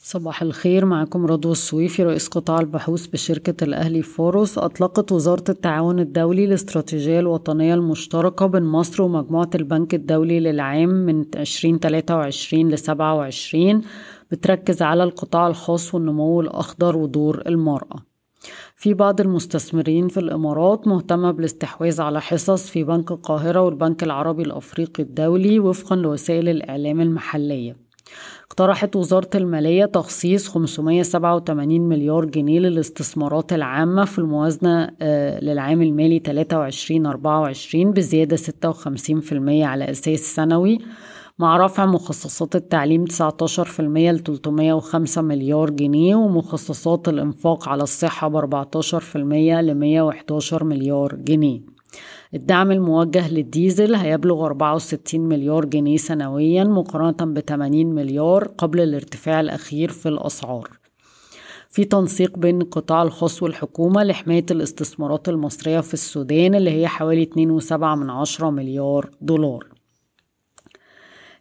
صباح الخير معكم رضوى السويفي رئيس قطاع البحوث بشركة الأهلي فاروس أطلقت وزارة التعاون الدولي الاستراتيجية الوطنية المشتركة بين مصر ومجموعة البنك الدولي للعام من 2023 ل 27 بتركز على القطاع الخاص والنمو الأخضر ودور المرأة. في بعض المستثمرين في الإمارات مهتمة بالاستحواذ على حصص في بنك القاهرة والبنك العربي الأفريقي الدولي وفقا لوسائل الإعلام المحلية. اقترحت وزارة المالية تخصيص 587 مليار جنيه للاستثمارات العامة في الموازنة آه، للعام المالي 23-24 بزيادة 56% على أساس سنوي. مع رفع مخصصات التعليم 19% ل 305 مليار جنيه ومخصصات الإنفاق على الصحة ب 14% ل 111 مليار جنيه. الدعم الموجه للديزل هيبلغ 64 مليار جنيه سنويا مقارنة ب 80 مليار قبل الارتفاع الأخير في الأسعار. في تنسيق بين القطاع الخاص والحكومة لحماية الاستثمارات المصرية في السودان اللي هي حوالي 2.7 مليار دولار.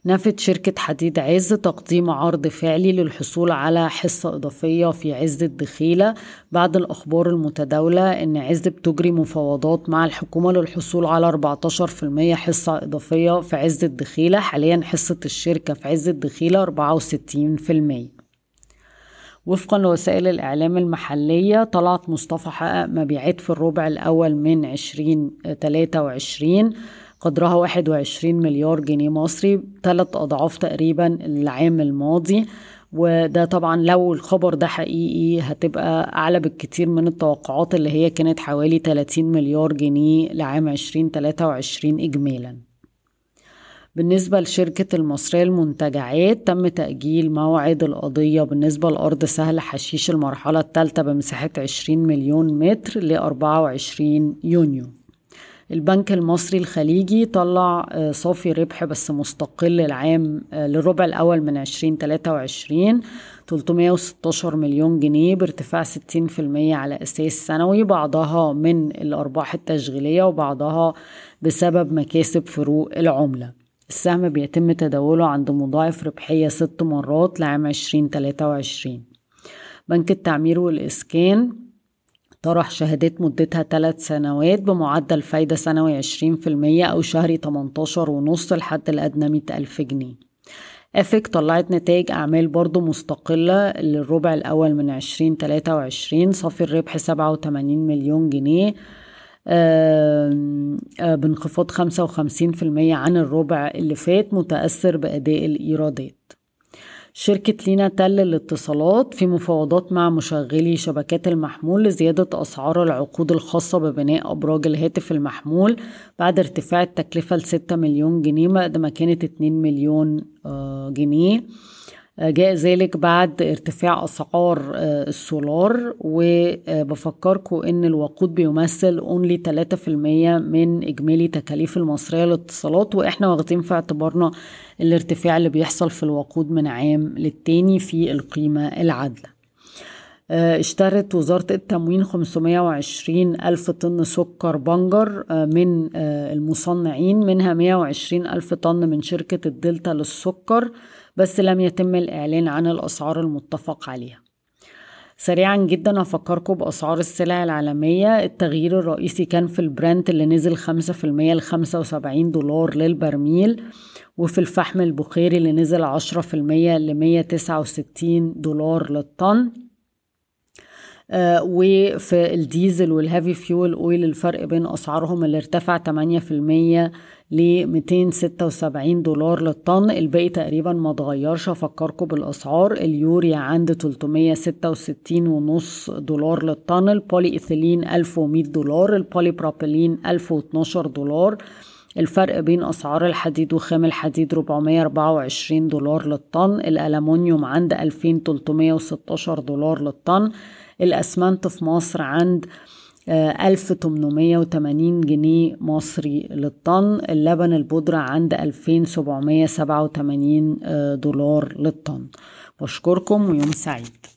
نفت شركة حديد عز تقديم عرض فعلي للحصول على حصة إضافية في عز الدخيلة. بعد الأخبار المتداولة إن عز بتجري مفاوضات مع الحكومة للحصول على 14% حصة إضافية في عز الدخيلة. حاليا حصة الشركة في عز الدخيلة 64% وفقا لوسائل الإعلام المحلية طلعت مصطفى حقق مبيعات في الربع الأول من 2023 قدرها 21 مليار جنيه مصري ثلاث أضعاف تقريبا العام الماضي. وده طبعا لو الخبر ده حقيقي هتبقى أعلى بالكتير من التوقعات اللي هي كانت حوالي 30 مليار جنيه لعام 2023 إجمالا. بالنسبة لشركة المصرية المنتجعات تم تأجيل موعد القضية بالنسبة لأرض سهل حشيش المرحلة الثالثة بمساحة 20 مليون متر ل 24 يونيو. البنك المصري الخليجي طلع آه، صافي ربح بس مستقل العام آه، للربع الأول من 2023 316 مليون جنيه بارتفاع 60% على أساس سنوي بعضها من الأرباح التشغيلية وبعضها بسبب مكاسب فروق العملة. السهم بيتم تداوله عند مضاعف ربحية ست مرات لعام 2023 بنك التعمير والإسكان طرح شهادات مدتها ثلاث سنوات بمعدل فايدة سنوي 20% أو شهري 18 ونص الحد الأدنى 100 ألف جنيه. أفك طلعت نتائج أعمال برضو مستقلة للربع الأول من 2023 صافي الربح 87 مليون جنيه. بانخفاض 55% عن الربع اللي فات متأثر بأداء الإيرادات. شركة لينا تل للاتصالات في مفاوضات مع مشغلي شبكات المحمول لزيادة أسعار العقود الخاصة ببناء أبراج الهاتف المحمول بعد ارتفاع التكلفة لستة مليون جنيه بعد ما كانت اتنين مليون آه، جنيه. جاء ذلك بعد ارتفاع أسعار آه، السولار وبفكركم إن الوقود بيمثل only 3% من إجمالي تكاليف المصرية للاتصالات وإحنا واخدين في اعتبارنا الارتفاع اللي بيحصل في الوقود من عام للتاني في القيمة العادلة. آه، اشترت وزارة التموين 520 ألف طن سكر بنجر آه، من المصنعين منها 120 ألف طن من شركة الدلتا للسكر بس لم يتم الإعلان عن الأسعار المتفق عليها. سريعا جدا أفكركم بأسعار السلع العالمية. التغيير الرئيسي كان في البرنت اللي نزل خمسة في المية لخمسة وسبعين دولار للبرميل وفي الفحم البخاري اللي نزل عشرة في المية لمية تسعة وستين دولار للطن. آه وفي الديزل وال heavy fuel oil الفرق بين أسعارهم اللي ارتفع 8% ل 276 دولار للطن. الباقي تقريبا ما اتغيرش. افكركم بالاسعار. اليوريا عند 366 ونص دولار للطن. البولي ايثيلين 1100 دولار. البولي بروبيلين 1012 دولار. الفرق بين أسعار الحديد وخام الحديد 424 دولار للطن. الألمونيوم عند 2316 دولار للطن. الأسمنت في مصر عند 1880 جنيه مصري للطن اللبن البودرة عند 2787 دولار للطن. بشكركم ويوم سعيد.